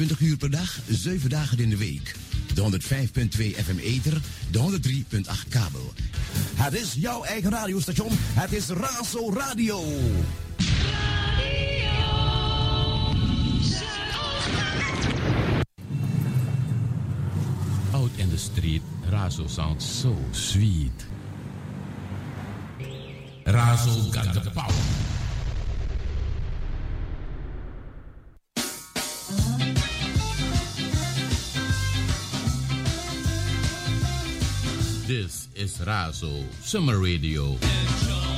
24 uur per dag, 7 dagen in de week. De 105.2 FM Eter, de 103.8 kabel. Het is jouw eigen radiostation. Het is Razo Radio. Out in the street, Razo sounds so sweet. Razo This is Razo Summer Radio. Enjoy.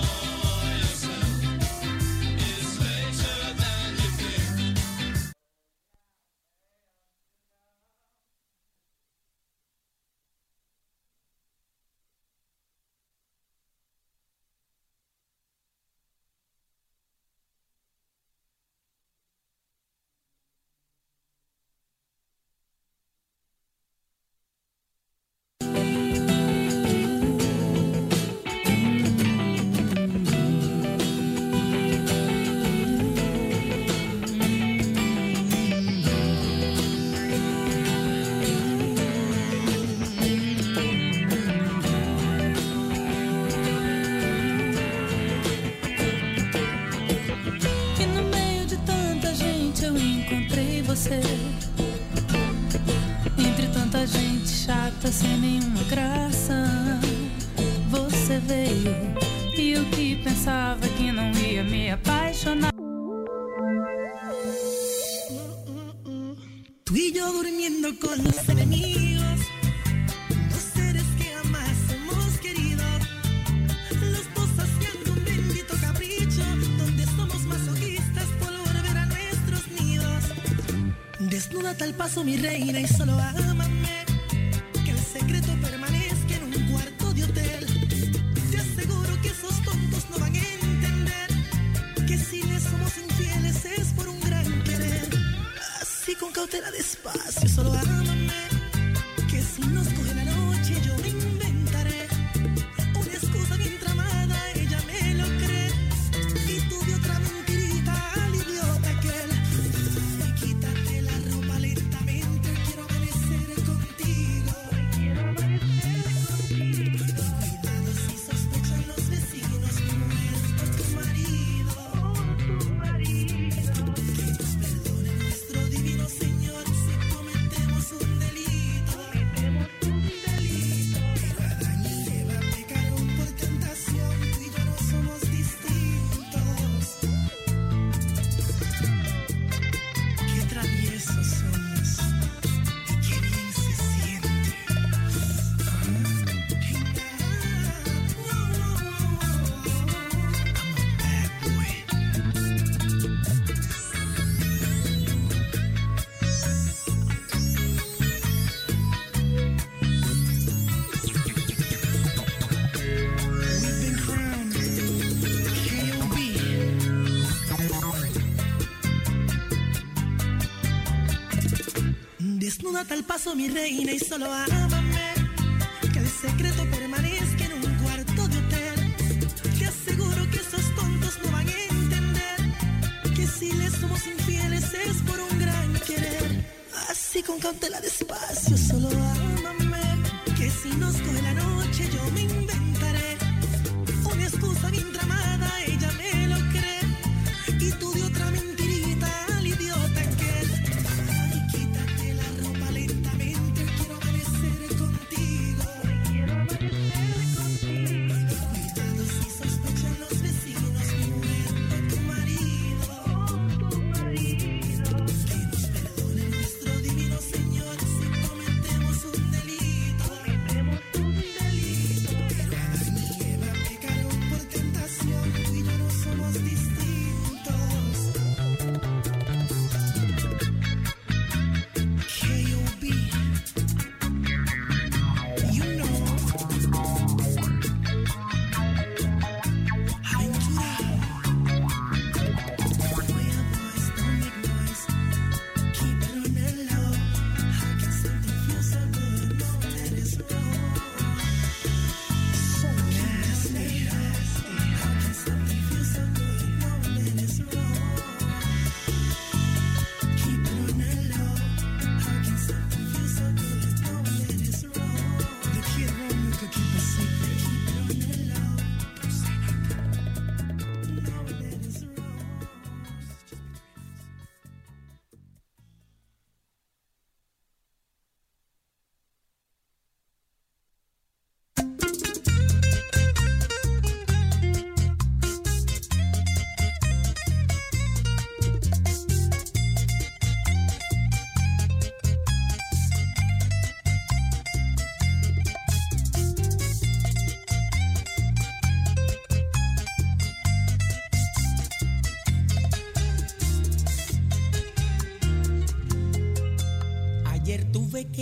nota el paso, mi reina, y solo a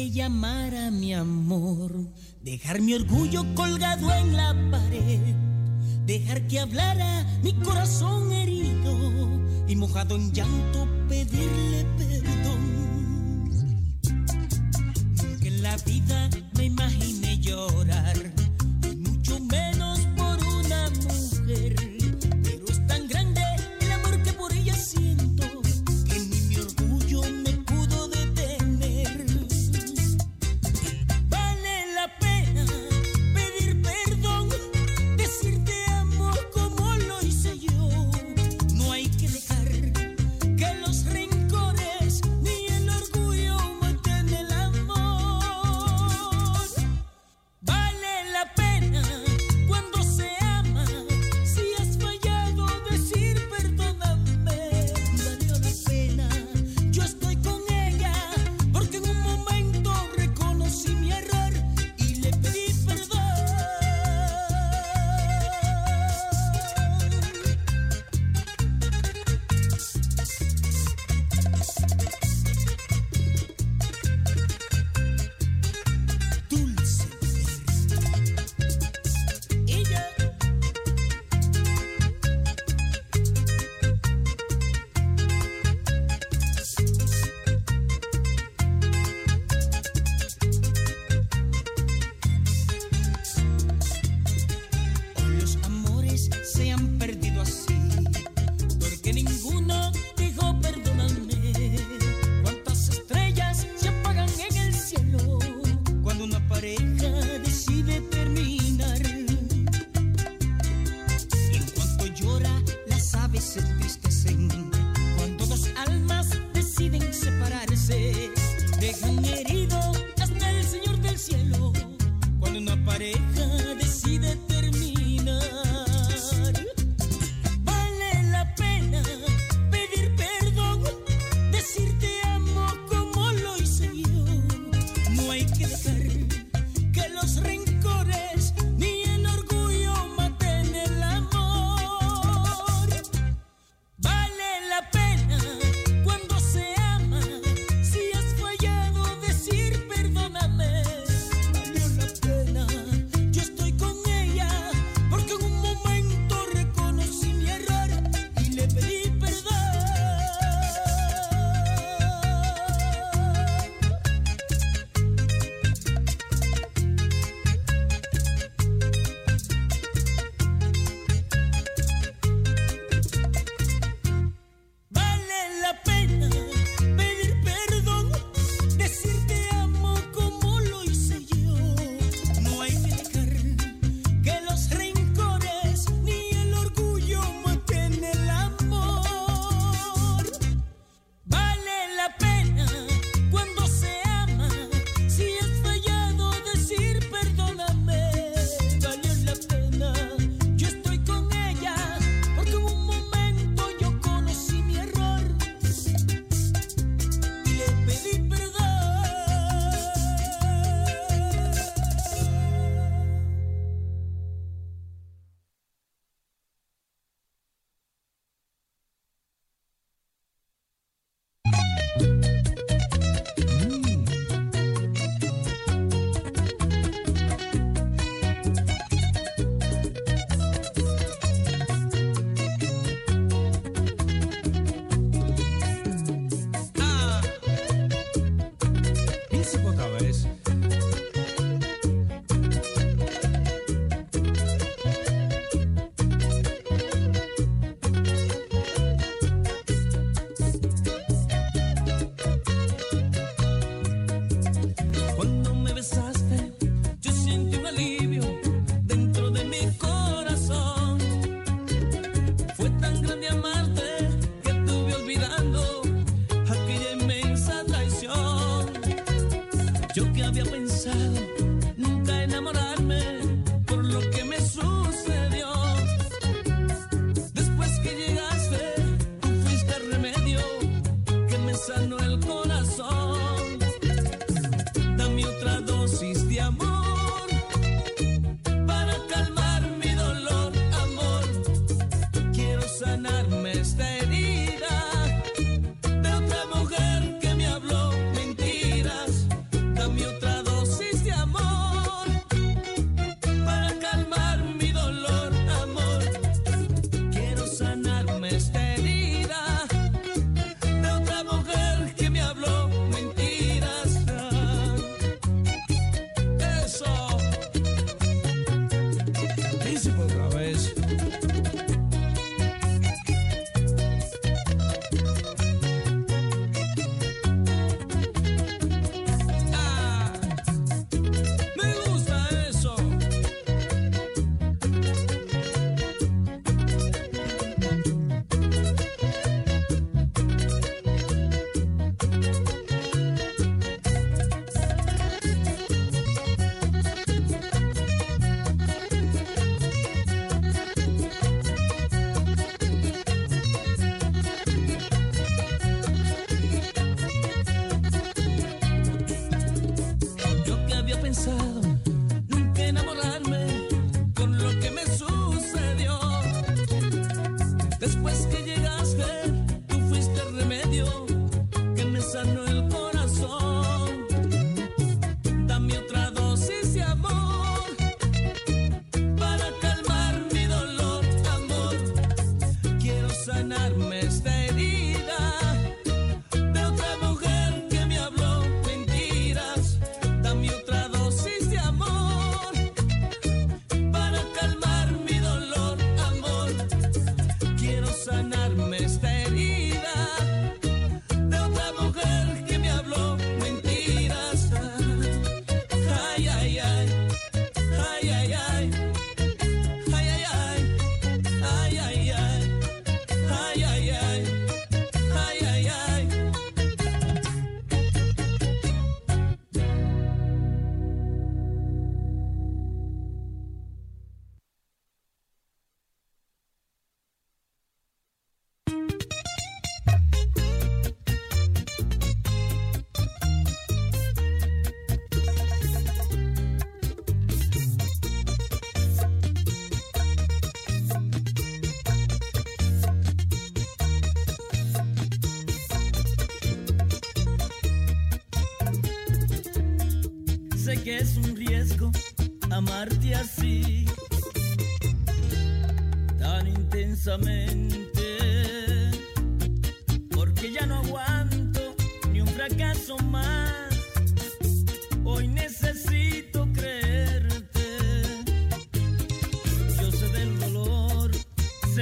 que llamar a mi amor, dejar mi orgullo colgado en la pared, dejar que hablara mi corazón herido y mojado en llanto pedirle perdón.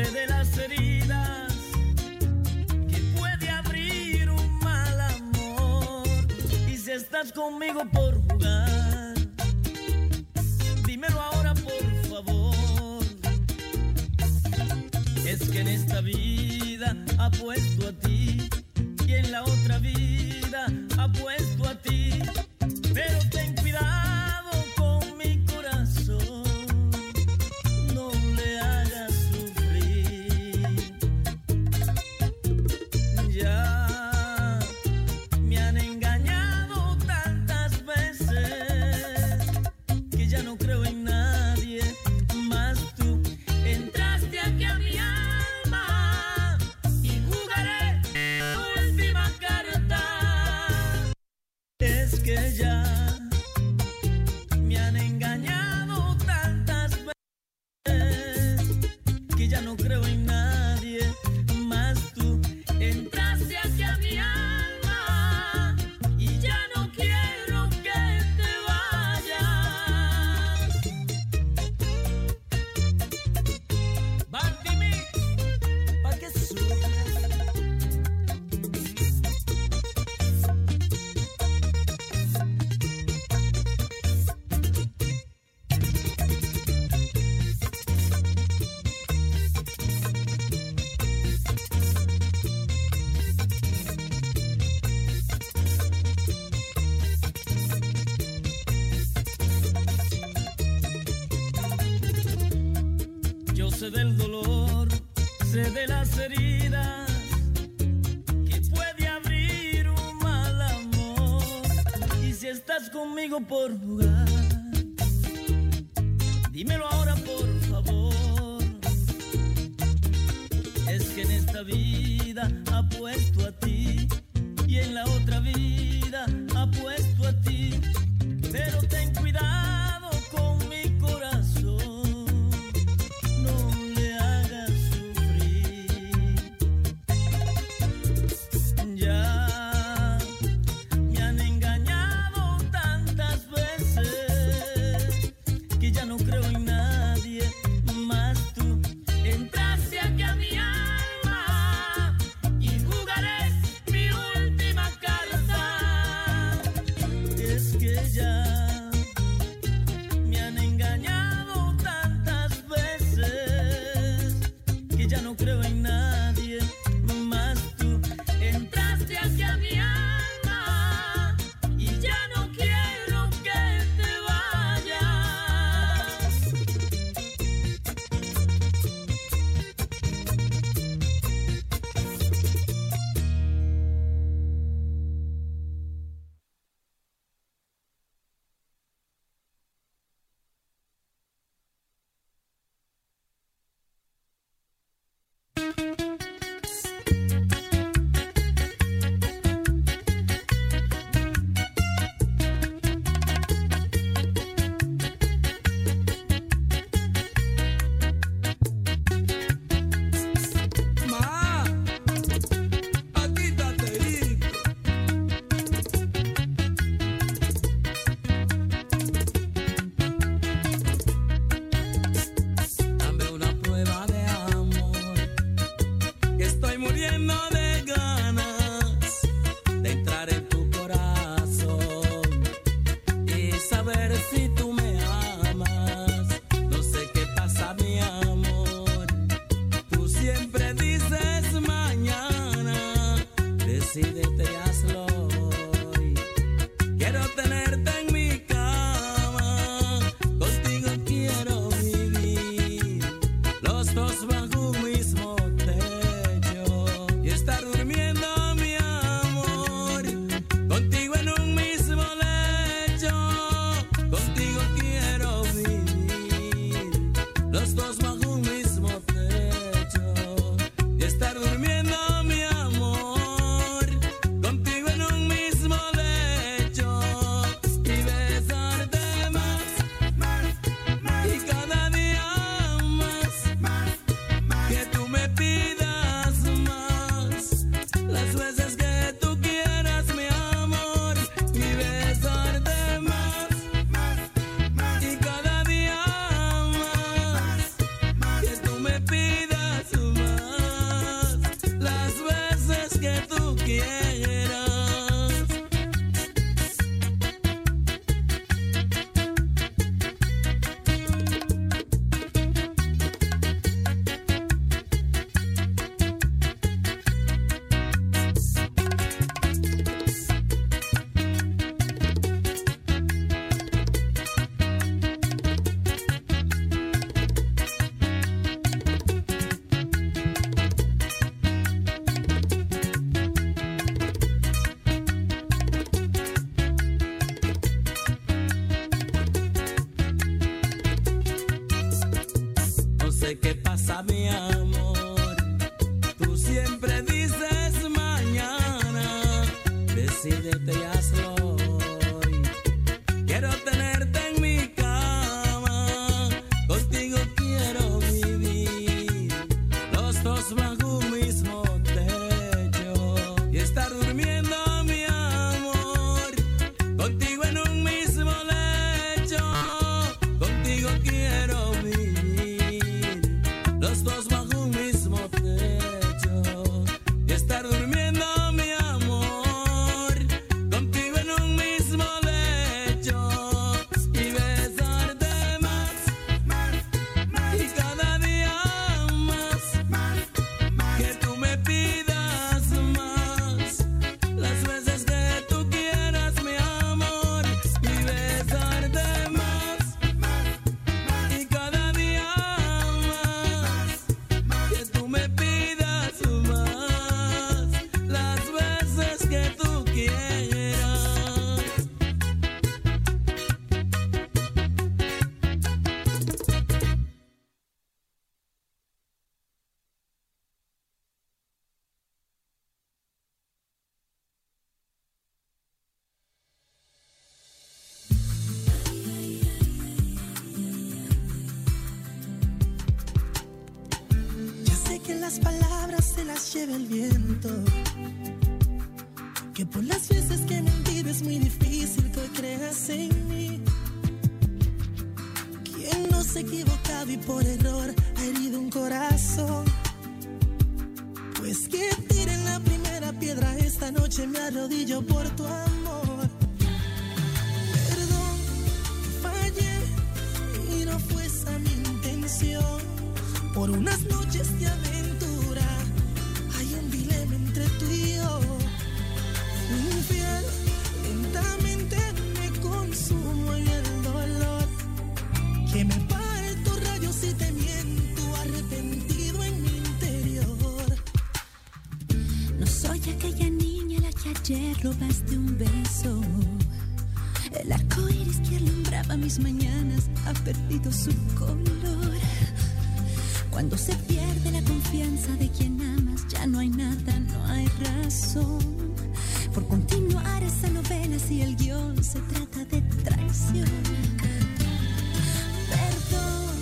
de las heridas que puede abrir un mal amor. Y si estás conmigo por conmigo por jugar. Dímelo ahora, por favor. Es que en esta vida apuesto a ti y en la otra vida. Equivocado y por error ha herido un corazón. Pues que tiren la primera piedra esta noche me arrodillo por tu amor. Perdón, fallé y no fue esa mi intención. Por unas noches de aventura hay un dilema entre tú y yo. Infiel, lentamente ayer robaste un beso. El arco iris que alumbraba mis mañanas ha perdido su color. Cuando se pierde la confianza de quien amas, ya no hay nada, no hay razón. Por continuar esa novela si el guion se trata de traición. Perdón,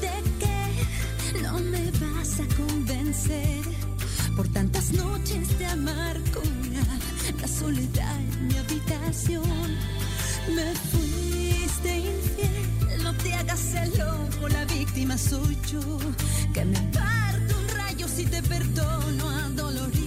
¿de qué no me vas a convencer? Por tantas noches de la soledad en mi habitación. Me fuiste infiel, no te hagas el loco, la víctima soy yo. Que me parto un rayo si te perdono, adolorida en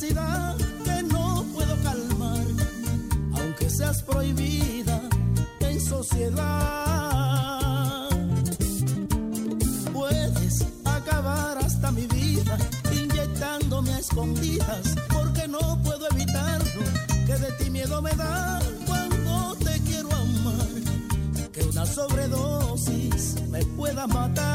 que no puedo calmar, aunque seas prohibida en sociedad. Puedes acabar hasta mi vida inyectándome a escondidas, porque no puedo evitarlo, que de ti miedo me da cuando te quiero amar, que una sobredosis me pueda matar.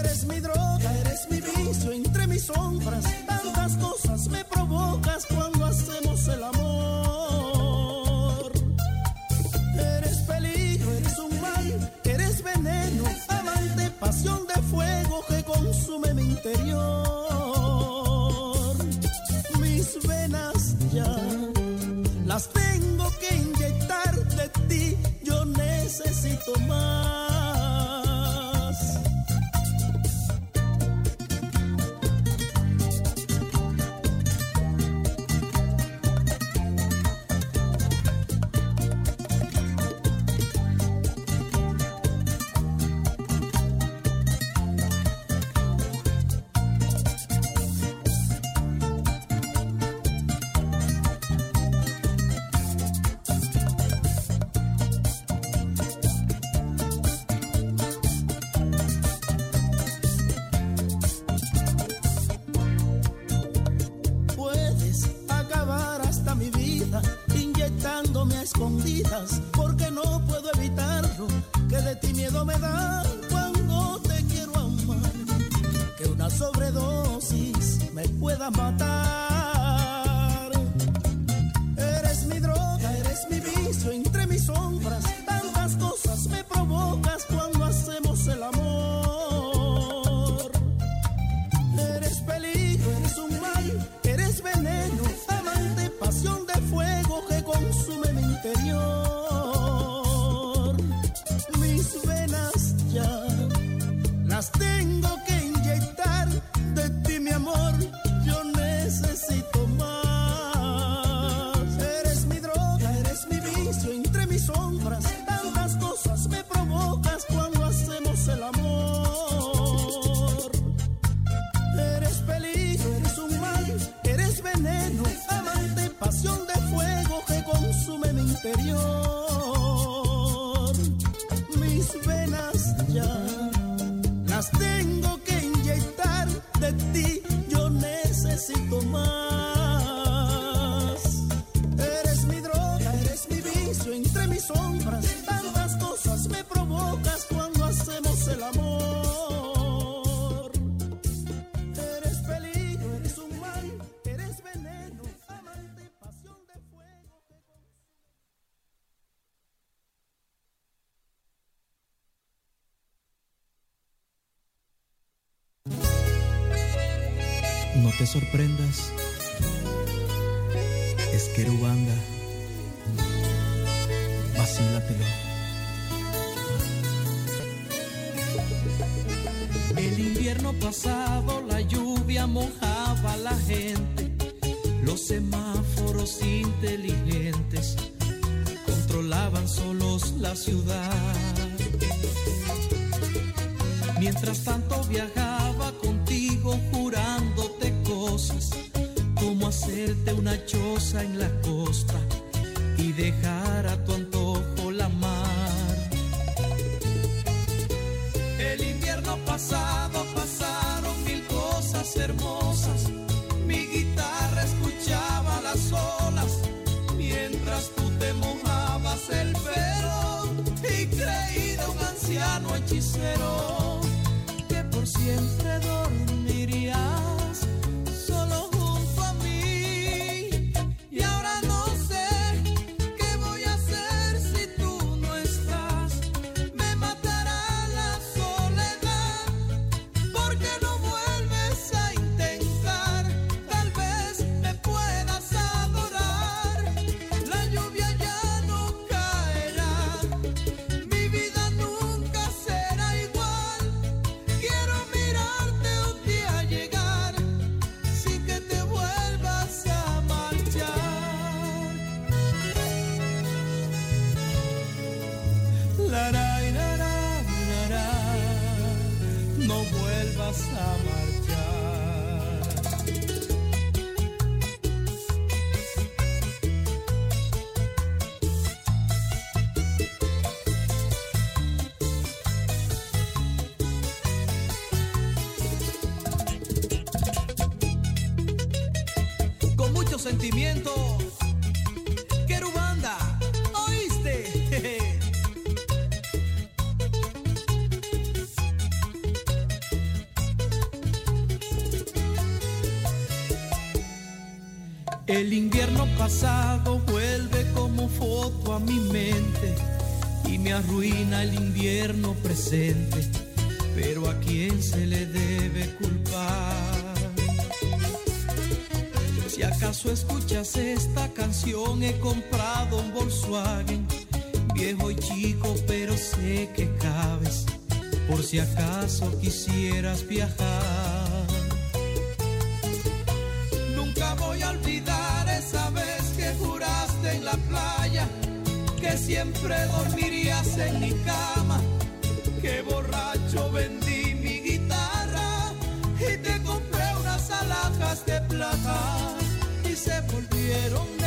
Eres mi droga, eres mi vicio sombras, tantas cosas me bota. Sorprendas, es Querubanda, vacílatelo. El invierno pasado la lluvia mojaba a la gente, los semáforos inteligentes controlaban solos la ciudad. Mientras tanto viajaba contigo una choza en la costa y dejar a tu antojo la mar. El invierno pasado pasaron mil cosas hermosas. Mi guitarra escuchaba las olas mientras tú te mojabas el pelo y creí de un anciano hechicero que por siempre dormirías El invierno pasado vuelve como foto a mi mente y me arruina el invierno presente, pero a quién se le debe culpar. Si acaso escuchas esta canción, he comprado un Volkswagen, viejo y chico, pero sé que cabes, por si acaso quisieras viajar. La playa que siempre dormirías en mi cama. Que borracho vendí mi guitarra y te compré unas alhajas de plata y se volvieron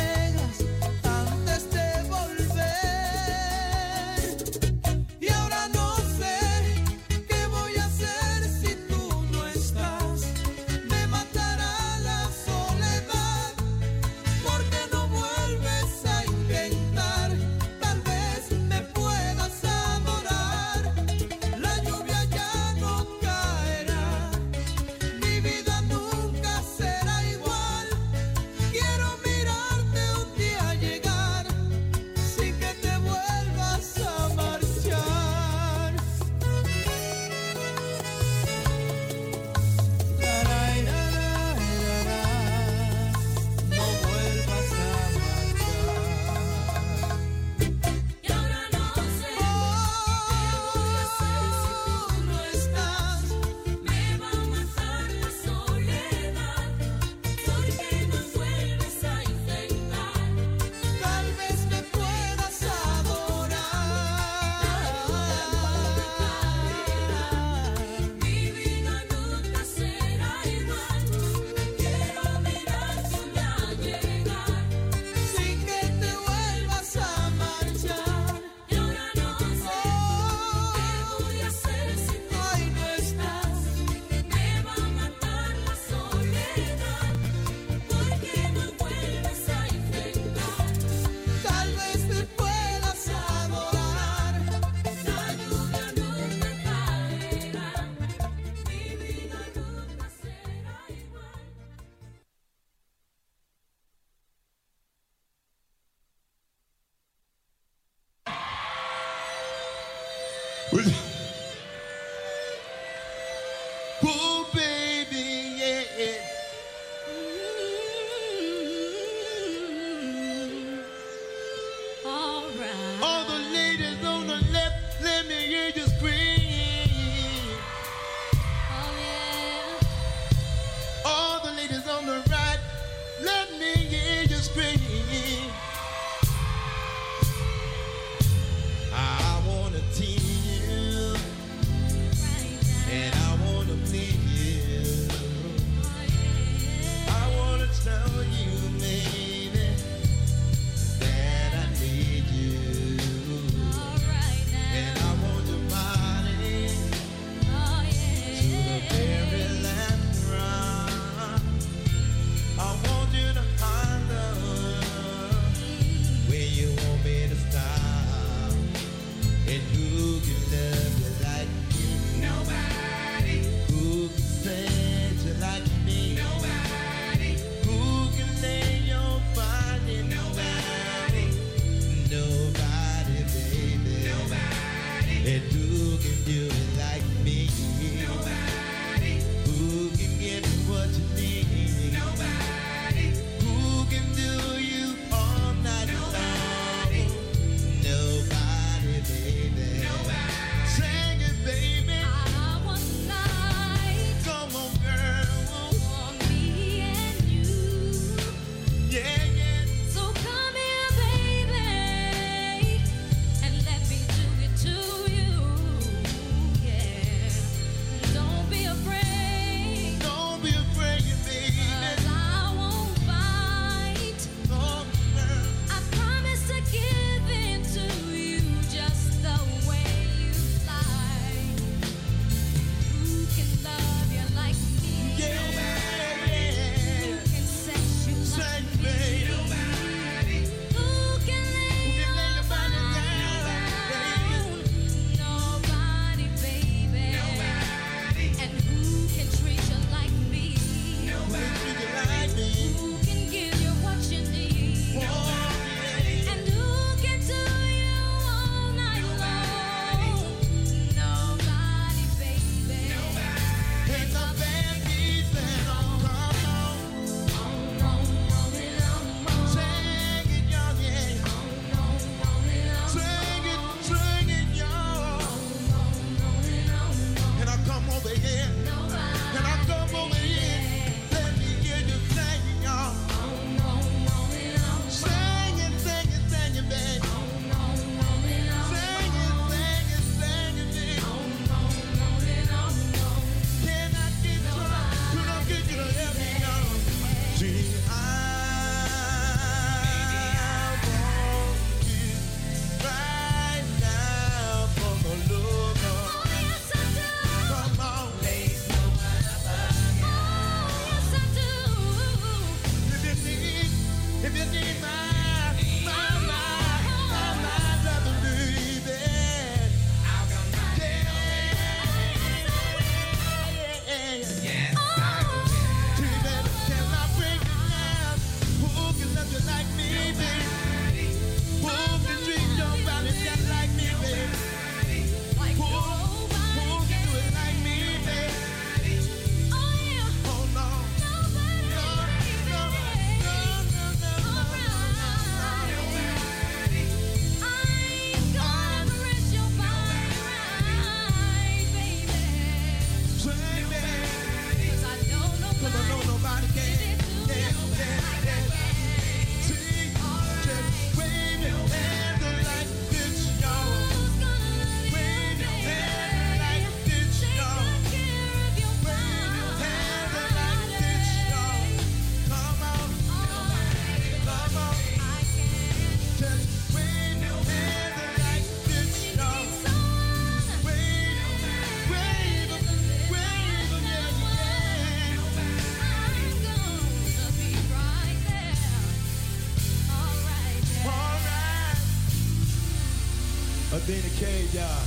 being a cave guy.